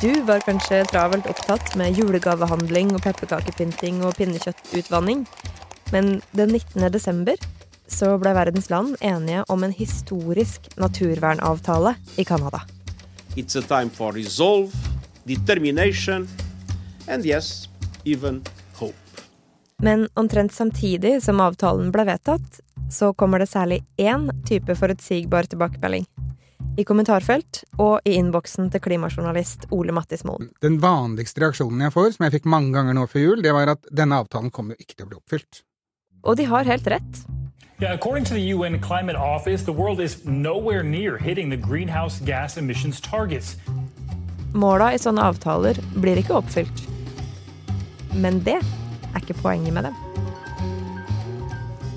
Du var kanskje travelt opptatt med julegavehandling og pepperkakepynting og pinnekjøttutvanning. Men den 19. desember så ble verdens land enige om en historisk naturvernavtale i Canada. It's a time for resolve, determination, and yes, even hope. Men omtrent samtidig som avtalen ble vedtatt, så kommer det særlig én type forutsigbar tilbakemelding. I kommentarfelt og i innboksen til klimajournalist Ole Mattis Moen. Den vanligste reaksjonen jeg får, som jeg fikk mange ganger nå før jul, det var at denne avtalen kommer jo ikke til å bli oppfylt. Og de har helt rett. Yeah, according to the UN Climate Office, the world is nowhere near hitting the greenhouse gas emissions targets. Måla i sånne avtaler blir ikke oppfylt. Men det er ikke poenget med dem.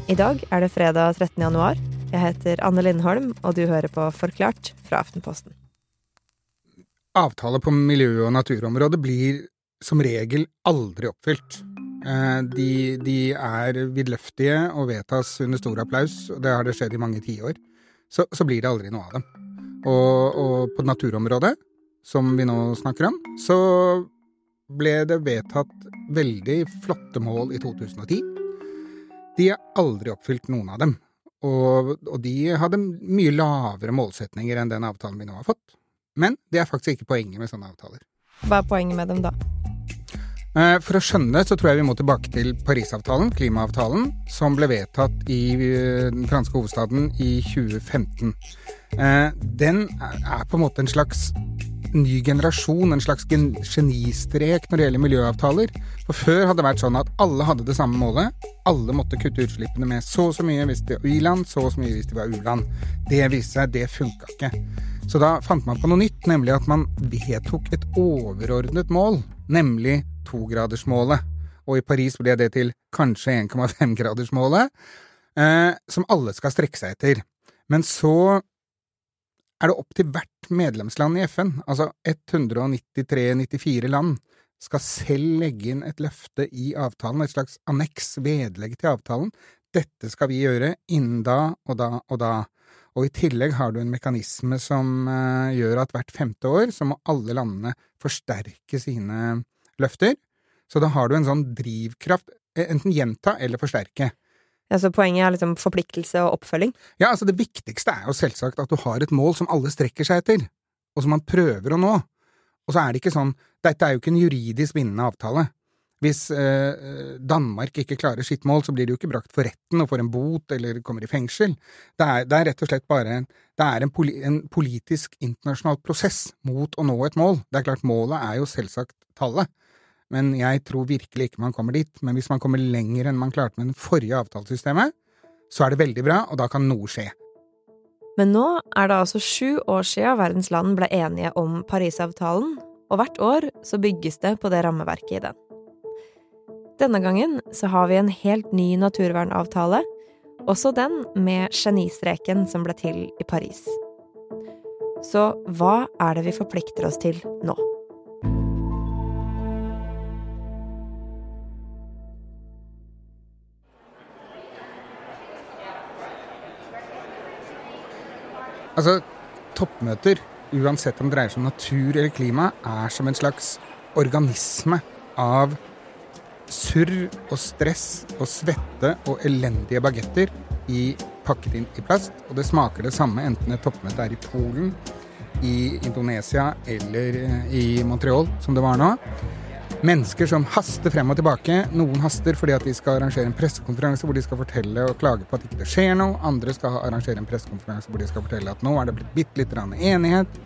I dag er det fredag 13. januar. Jeg heter Anne Lindholm, og du hører på Forklart fra Aftenposten. Avtaler på miljø- og naturområdet blir som regel aldri oppfylt. Eh, de, de er vidløftige og vedtas under stor applaus, og det har det skjedd i mange tiår. Så, så blir det aldri noe av dem. Og, og på naturområdet, som vi nå snakker om, så ble det vedtatt veldig flotte mål i 2010. De er aldri oppfylt, noen av dem. Og, og de hadde mye lavere målsetninger enn den avtalen vi nå har fått. Men det er faktisk ikke poenget med sånne avtaler. Hva er poenget med dem da? Eh, For å skjønne så tror jeg vi må tilbake til Parisavtalen, klimaavtalen, som ble vedtatt i eh, den franske hovedstaden i 2015. Eh, Den er er på en måte en slags ny generasjon, en slags gen- genistrek når det gjelder miljøavtaler. For før hadde det vært sånn at alle hadde det samme målet. Alle måtte kutte utslippene med så og så mye hvis de var i-land, så og så mye hvis de var u-land. Det viste seg, det funka ikke. Så da fant man på noe nytt, nemlig at man vedtok et overordnet mål, nemlig togradersmålet. Og i Paris ble det til kanskje 1,5-gradersmålet, eh, som alle skal strekke seg etter. Men så er det opp til hvert medlemsland i FN, altså 193-94 land, skal selv legge inn et løfte i avtalen, et slags anneks, vedlegg til avtalen. Dette skal vi gjøre innen da og da og da. Og i tillegg har du en mekanisme som eh, gjør at hvert femte år så må alle landene forsterke sine løfter. Så da har du en sånn drivkraft, eh, enten gjenta eller forsterke. Ja, så poenget er liksom forpliktelse og oppfølging? Ja, altså det viktigste er jo selvsagt at du har et mål som alle strekker seg etter, og som man prøver å nå. Og så er det ikke sånn, dette er jo ikke en juridisk bindende avtale. Hvis eh, Danmark ikke klarer sitt mål, så blir det jo ikke brakt for retten og får en bot eller kommer i fengsel. Det er, det er rett og slett bare en, det er en, poli, en politisk internasjonal prosess mot å nå et mål. Det er klart, målet er jo selvsagt tallet, men jeg tror virkelig ikke man kommer dit. Men hvis man kommer lenger enn man klarte med det forrige avtalesystemet, så er det veldig bra, og da kan noe skje. Men nå er det altså sju år siden verdens land ble enige om Parisavtalen, og hvert år så bygges det på det rammeverket i den. Denne gangen så har vi en helt ny naturvernavtale, også den med genistreken som ble til i Paris. Så hva er det vi forplikter oss til nå? Altså, toppmøter, uansett om det dreier seg om natur eller klima, er som en slags organisme av surr og stress og svette og elendige bagetter i, pakket inn i plast. Og det smaker det samme enten et toppmøte er i Polen, i Indonesia eller eh, i Montreal, som det var nå. Mennesker som haster frem og tilbake. Noen haster fordi at de skal arrangere en pressekonferanse hvor de skal fortelle og klage på at ikke det skjer noe. Andre skal arrangere en pressekonferanse hvor de skal fortelle at nå er det blitt bitte litt enighet.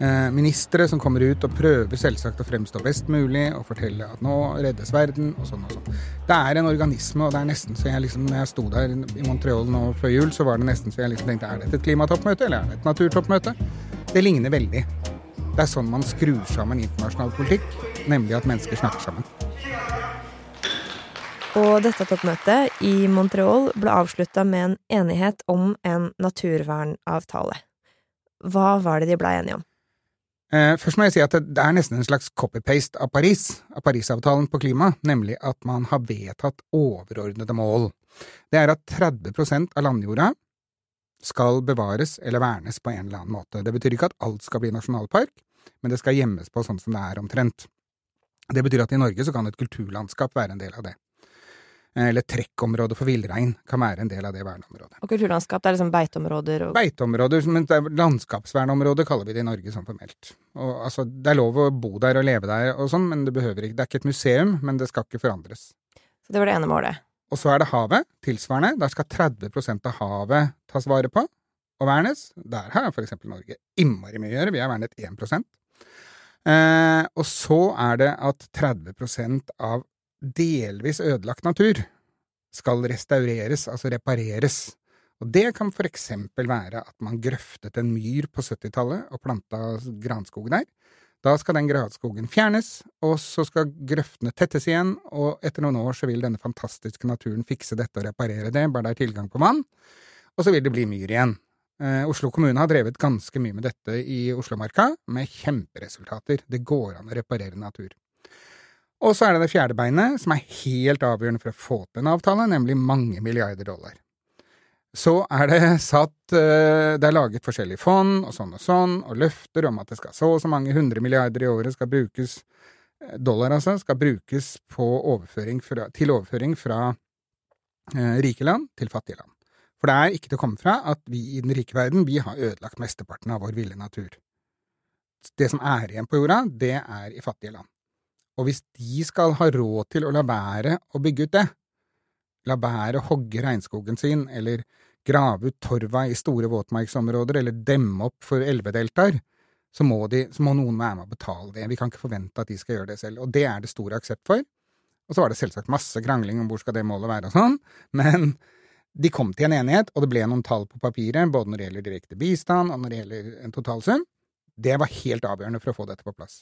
Eh, ministre som kommer ut og prøver selvsagt å fremstå best mulig og fortelle at nå reddes verden, og sånn og sånn. Det er en organisme, og det er nesten så jeg liksom Når jeg sto der i Montreal nå før jul, så var det nesten så jeg liksom tenkte er dette et klimatoppmøte, eller er det et naturtoppmøte? Det ligner veldig. Det er sånn man skrur sammen internasjonal politikk, nemlig at mennesker snakker sammen. Og dette toppmøtet i Montreal ble avslutta med en enighet om en naturvernavtale. Hva var det de blei enige om? Eh, først må jeg si at det, det er nesten en slags copy-paste av Paris, av Parisavtalen på klima, nemlig at man har vedtatt overordnede mål. Det er at 30% av landjorda skal bevares eller vernes på en eller annen måte. Det betyr ikke at alt skal bli nasjonalpark, men det skal gjemmes på sånn som det er omtrent. Det betyr at i Norge så kan et kulturlandskap være en del av det. Eller trekkområde for villrein kan være en del av det verneområdet. Og kulturlandskap, det er liksom beiteområder og Beiteområder, men det er landskapsverneområde kaller vi det i Norge sånn formelt. Og, altså, det er lov å bo der og leve der og sånn, men det behøver ikke Det er ikke et museum, men det skal ikke forandres. Så det var det ene målet. Og så er det havet, tilsvarende. Der skal 30% av havet tas vare på og vernes. Der har for eksempel Norge innmari mye å gjøre. Vi har vernet 1 eh, Og så er det at 30% av delvis ødelagt natur skal restaureres, altså repareres. Og det kan for eksempel være at man grøftet en myr på 70-tallet og planta granskog der. Da skal den granskogen fjernes, og så skal grøftene tettes igjen, og etter noen år så vil denne fantastiske naturen fikse dette og reparere det, bare det er tilgang på vann, og så vil det bli myr igjen. Eh, Oslo kommune har drevet ganske mye med dette i Oslomarka, med kjemperesultater. Det går an å reparere natur. Og så er det det fjerde beinet, som er helt avgjørende for å få til en avtale, nemlig mange milliarder dollar. Så er det satt eh, Det er laget forskjellige fond og sånn og sånn, og løfter om at det skal så og så mange hundre milliarder i året skal brukes eh, Dollar, altså, skal brukes overføring fra, til overføring fra rike land til fattige land. For det er ikke til å komme fra at vi i den rike verden, vi har ødelagt mesteparten av vår ville natur. Det som er igjen på jorda, det er i fattige land. Og hvis de skal ha råd til å la være å bygge ut det, la være å hogge regnskogen sin, eller grave ut torva i store våtmarksområder, eller demme opp for elvedeltaer, så, må de, så må noen være med å betale det. Vi kan ikke forvente at de skal gjøre det selv. Og det er det stor aksept for. Og så var det selvsagt masse krangling om hvor skal det målet være og sånn, men de kom til en enighet, og det ble noen tall på papiret, både når det gjelder direkte bistand og når det gjelder en totalsum. Det var helt avgjørende for å få dette på plass.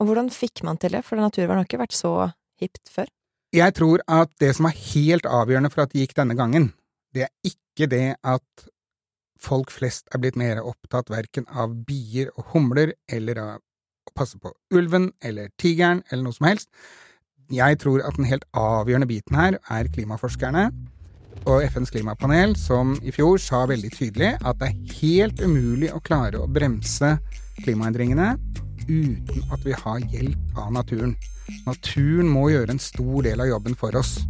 Og hvordan fikk man til det, for naturvern har ikke vært så hipt før? Jeg tror at det som er helt avgjørende for at det gikk denne gangen, det er ikke det at folk flest er blitt mer opptatt verken av bier og humler eller av å passe på ulven eller tigeren eller noe som helst. Jeg tror at den helt avgjørende biten her er klimaforskerne og FNs klimapanel, som i fjor sa veldig tydelig at det er helt umulig å klare å bremse klimaendringene uten at vi har hjelp av naturen. Naturen må gjøre en stor del av jobben for oss,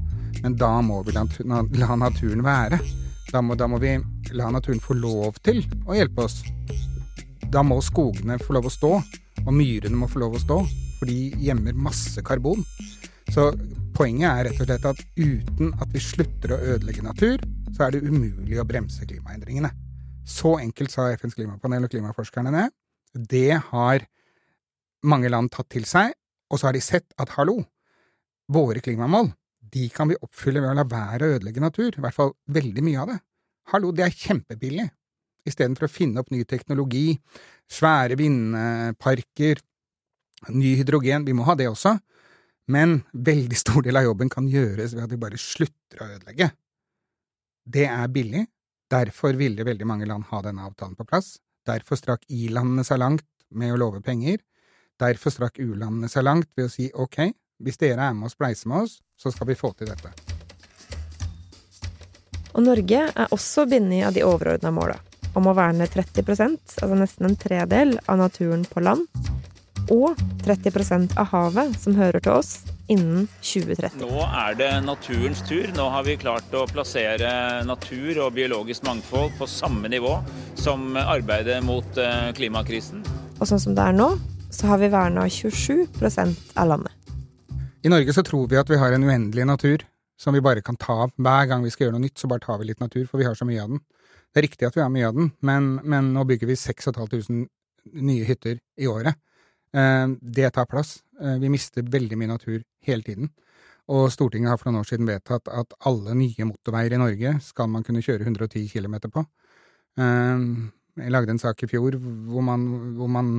men da må vi la, naturen være. Da må, da må, vi la naturen få lov til å hjelpe oss. Da må skogene få lov å stå, og myrene må få lov å stå, for de gjemmer masse karbon. Så poenget er rett og slett at uten at vi slutter å ødelegge natur, så er det umulig å bremse klimaendringene. Så enkelt sa FNs klimapanel og klimaforskerne det. Det har mange land tatt til seg, og så har de sett at hallo, våre klimamål, de kan vi oppfylle ved å la være å ødelegge natur, i hvert fall veldig mye av det. Hallo, det er kjempebillig. Istedenfor å finne opp ny teknologi, svære vindparker, ny hydrogen, vi må ha det også, men veldig stor del av jobben kan gjøres ved at vi bare slutter å ødelegge. Det er billig, derfor ville veldig mange land ha denne avtalen på plass, derfor strakk i-landene seg langt med å love penger, Derfor strakk u-landene seg langt ved å si ok, hvis dere er med og spleiser med oss, så skal vi få til dette. Og Norge er også bundet av de overordna måla om å verne 30% altså nesten en tredel av naturen på land, og 30% av havet som hører til oss, innen 2030. Nå er det naturens tur. Nå har vi klart å plassere natur og biologisk mangfold på samme nivå som arbeidet mot eh, klimakrisen. Og sånn som det er nå, så har vi verna 27 av landet. I Norge så tror vi at vi har en uendelig natur som vi bare kan ta av. Hver gang vi skal gjøre noe nytt, så bare tar vi litt natur, for vi har så mye av den. Det er riktig at vi har mye av den, men, men nå bygger vi 6500 nye hytter i året. Eh, det tar plass. Eh, vi mister veldig mye natur hele tiden. Og Stortinget har for noen år siden vedtatt at alle nye motorveier i Norge skal man kunne kjøre 110 km på. Eh, jeg lagde en sak i fjor hvor man, hvor man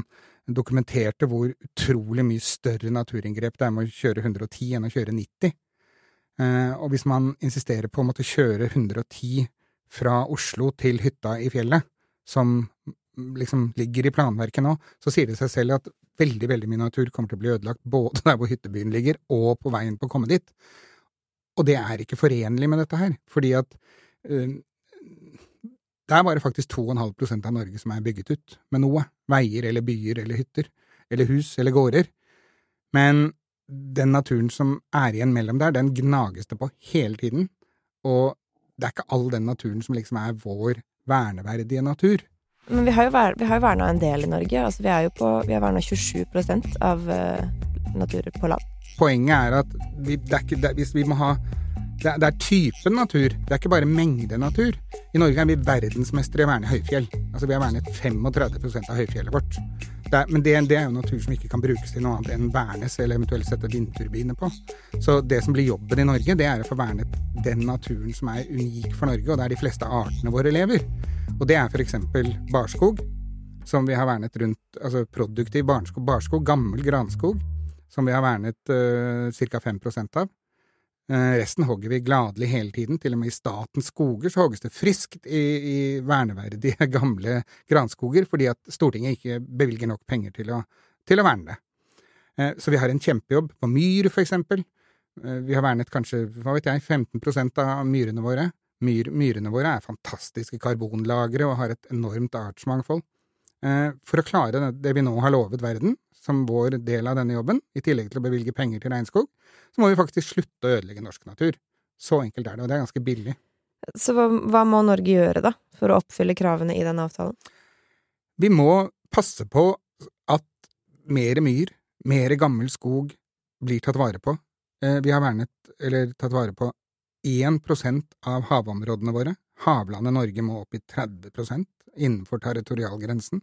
dokumenterte hvor utrolig mye større naturinngrep det er med å kjøre 110 enn å kjøre 90. Eh, og hvis man insisterer på å måtte kjøre 110 fra Oslo til hytta i fjellet, som liksom ligger i planverket nå, så sier det seg selv at veldig, veldig mye natur kommer til å bli ødelagt både der hvor hyttebyen ligger, og på veien på å komme dit. Og det er ikke forenlig med dette her, fordi at uh, det er bare faktisk 2,5% av Norge som er bygget ut med noe. Veier eller byer eller hytter. Eller hus eller gårder. Men den naturen som er igjen mellom der, den gnages det på hele tiden. Og det er ikke all den naturen som liksom er vår verneverdige natur. Men vi har jo, ver verna en del i Norge. Altså, vi, er jo på, vi har verna 27% av uh, naturer på land. Poenget er at vi, det er ikke, det, hvis vi må ha det det er, typen natur, det er ikke bare mengde natur. I Norge er vi verdensmestere i å verne høyfjell. Altså Vi har vernet 35 av høyfjellet vårt. Det er, men det, det, er jo natur som ikke kan brukes til noe annet enn vernes, eller eventuelt sette vindturbiner på. Så det som blir jobben i Norge, det er å få vernet den naturen som er unik for Norge, og der de fleste artene våre lever. Og det er f.eks. barskog, som vi har vernet rundt Altså produktiv barskog, barskog gammel granskog, som vi har vernet uh, ca. 5 av. Uh, resten hogger vi gladelig hele tiden. Til og med i statens skoger så hogges det friskt i, i verneverdige, gamle granskoger, fordi at Stortinget ikke bevilger nok penger til å, til å verne det. Uh, så vi har en kjempejobb på myr, for eksempel. Vi har vernet kanskje, hva vet jeg, 15% av myrene våre. Myr, myrene våre er fantastiske karbonlagre og har et enormt artsmangfold. For å klare det vi nå har lovet verden, som vår del av denne jobben, i tillegg til å bevilge penger til regnskog, så må vi faktisk slutte å ødelegge norsk natur. Så enkelt er det, og det er ganske billig. Så hva, hva må Norge gjøre, da, for å oppfylle kravene i denne avtalen? Vi må passe på at mer myr, mer gammel skog, blir tatt vare på. Eh, vi har vernet, eller tatt vare på, 1% av havområdene våre. Havlandet Norge må opp i 30% innenfor territorialgrensen.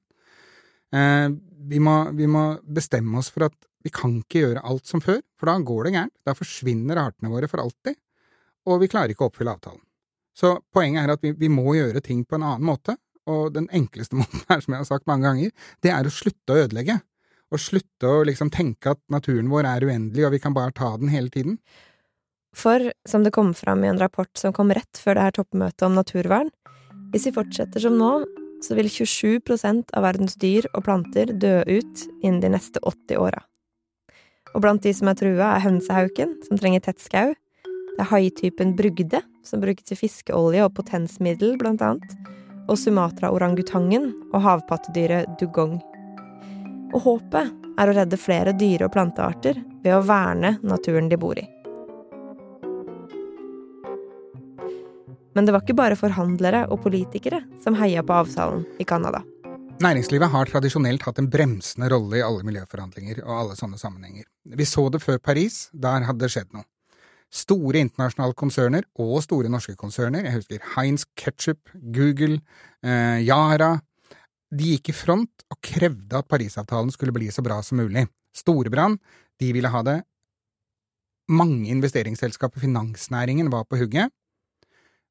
Eh, vi må, vi må, bestemme oss for at vi kan ikke gjøre alt som før, for da går det gærent. Da forsvinner artene våre for alltid, og vi klarer ikke å oppfylle avtalen. Så poenget er at vi, vi må gjøre ting på en annen måte, og den enkleste måten er, som jeg har sagt mange ganger, det er å slutte å ødelegge. Og slutte å liksom tenke at naturen vår er uendelig, og vi kan bare ta den hele tiden. For, som det kom fram i en rapport som kom rett før det her toppmøtet om naturvern, hvis vi fortsetter som nå, så vil 27% av verdens dyr og planter dø ut innen de neste 80 åra. Og blant de som er trua, er hønsehauken, som trenger tett skau. Det er haitypen brugde, som brukes til fiskeolje og potensmiddel, blant annet. Og Sumatra-orangutangen og havpattedyret dugong. Og håpet er å redde flere dyre- og plantearter ved å verne naturen de bor i. Men det var ikke bare forhandlere og politikere som heia på avtalen i Canada. Næringslivet har tradisjonelt hatt en bremsende rolle i alle miljøforhandlinger og alle sånne sammenhenger. Vi så det før Paris, der hadde det skjedd noe. Store internasjonale konserner og store norske konserner, jeg husker Heinz Ketchup, Google, eh, Yara, de gikk i front og krevde at Parisavtalen skulle bli så bra som mulig. Storebrand, de ville ha det. Mange investeringsselskaper, finansnæringen, var på hugget.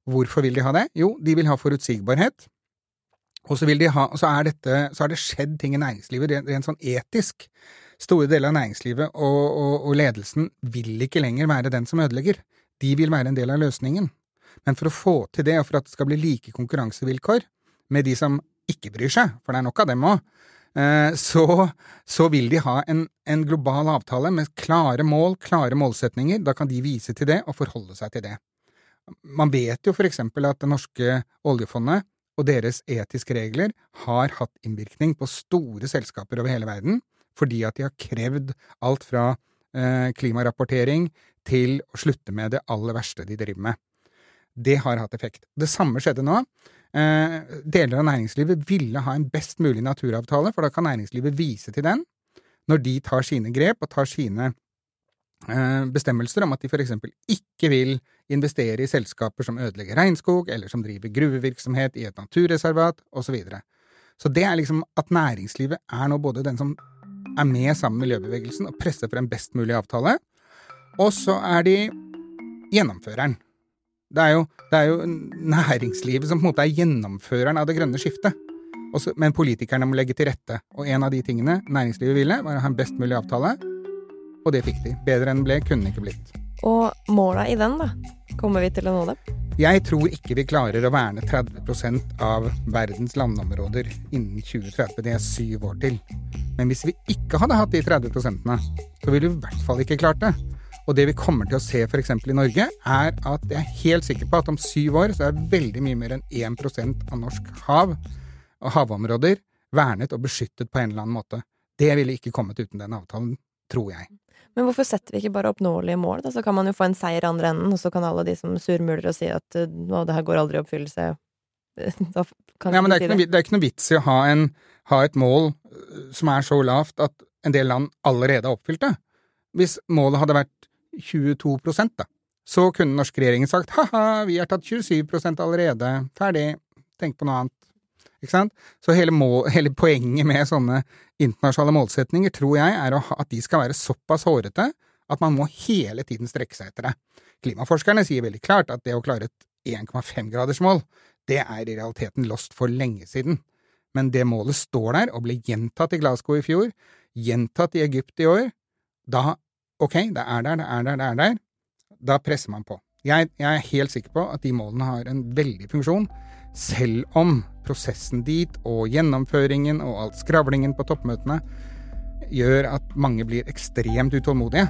Hvorfor vil de ha det? Jo, de vil ha forutsigbarhet. Og så, de ha, så, er dette, så er det skjedd ting i næringslivet rent sånn etisk. Store deler av næringslivet og, og, og, ledelsen vil ikke lenger være den som ødelegger. De vil være en del av løsningen. Men for å få til det, og for at det skal bli like konkurransevilkår med de som ikke bryr seg, for det er nok av dem òg, eh, så, så, vil de ha en, en global avtale med klare mål, klare målsetninger. Da kan de vise til det og forholde seg til det. Man vet jo for eksempel at det norske oljefondet og deres etiske regler har hatt innvirkning på store selskaper over hele verden, fordi at de har krevd alt fra eh, klimarapportering til å slutte med det aller verste de driver med. Det har hatt effekt. Det samme skjedde nå. Eh, deler av næringslivet ville ha en best mulig naturavtale, for da kan næringslivet vise til den når de tar sine grep og tar sine Eh, bestemmelser om at de f.eks. ikke vil investere i selskaper som ødelegger regnskog, eller som driver gruvevirksomhet i et naturreservat, osv. Så, videre. så det er liksom at næringslivet er nå både den som er med sammen med miljøbevegelsen og presser for en best mulig avtale, og så er de gjennomføreren. Det er, jo, det er jo næringslivet som på en måte er gjennomføreren av det grønne skiftet. Også, men politikerne må legge til rette, og en av de tingene næringslivet ville, var å ha en best mulig avtale og det fikk de. Bedre enn ble kunne ikke blitt. Og måla i den, da? Kommer vi til å nå det? Jeg tror ikke vi klarer å verne 30% av verdens landområder innen 2030. Det er syv år til. Men hvis vi ikke hadde hatt de 30 så ville vi i hvert fall ikke klart det. Og det vi kommer til å se f.eks. i Norge, er at jeg er helt sikker på at om syv år så er veldig mye mer enn 1% av norsk hav og havområder vernet og beskyttet på en eller annen måte. Det ville ikke kommet uten den avtalen, tror jeg. Men hvorfor setter vi ikke bare oppnåelige mål, da? Så kan man jo få en seier i andre enden, og så kan alle de som surmuler og si at nå, det her går aldri i oppfyllelse, da kan ja, men det er, si noe, det er ikke noe vits i å ha, en, ha et mål øh, som er så lavt at en del land allerede har oppfylt det. Hvis målet hadde vært 22% da, så kunne den norske regjeringen sagt ha-ha, vi har tatt 27% allerede, ferdig, tenk på noe annet. Ikke sant? Så hele, mål, hele poenget med sånne internasjonale målsetninger tror jeg er at de skal være såpass hårete at man må hele tiden strekke seg etter det. Klimaforskerne sier veldig klart at det å klare et 1,5-gradersmål, det er i realiteten lost for lenge siden. Men det målet står der og ble gjentatt i Glasgow i fjor, gjentatt i Egypt i år. Da ok, det er der, det er der, det er der. Da presser man på. Jeg, jeg er helt sikker på at de målene har en veldig funksjon, selv om prosessen dit og gjennomføringen og alt skravlingen på toppmøtene gjør at mange blir ekstremt utålmodige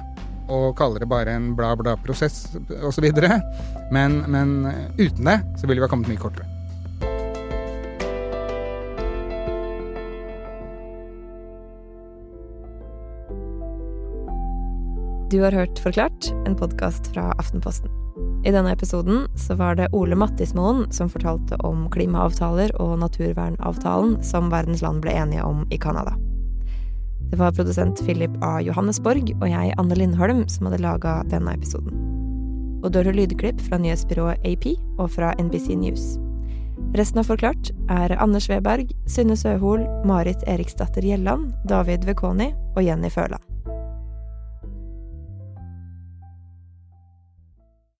og kaller det bare en bla, bla prosess osv. Men, men uten det så ville vi ha kommet mye kortere. Du har hørt Forklart, en podkast fra Aftenposten. I denne episoden så var det Ole Mattismoen som fortalte om klimaavtaler og naturvernavtalen som verdens land ble enige om i Canada. Det var produsent Philip A. Johannesborg og jeg, Anne Lindholm, som hadde laga denne episoden. Og du har lydklipp fra nyhetsbyrået AP og fra NBC News. Resten av Forklart er Anders Weberg, Synne Søhol, Marit Eriksdatter Gjelland, David Vekoni og Jenny Føland.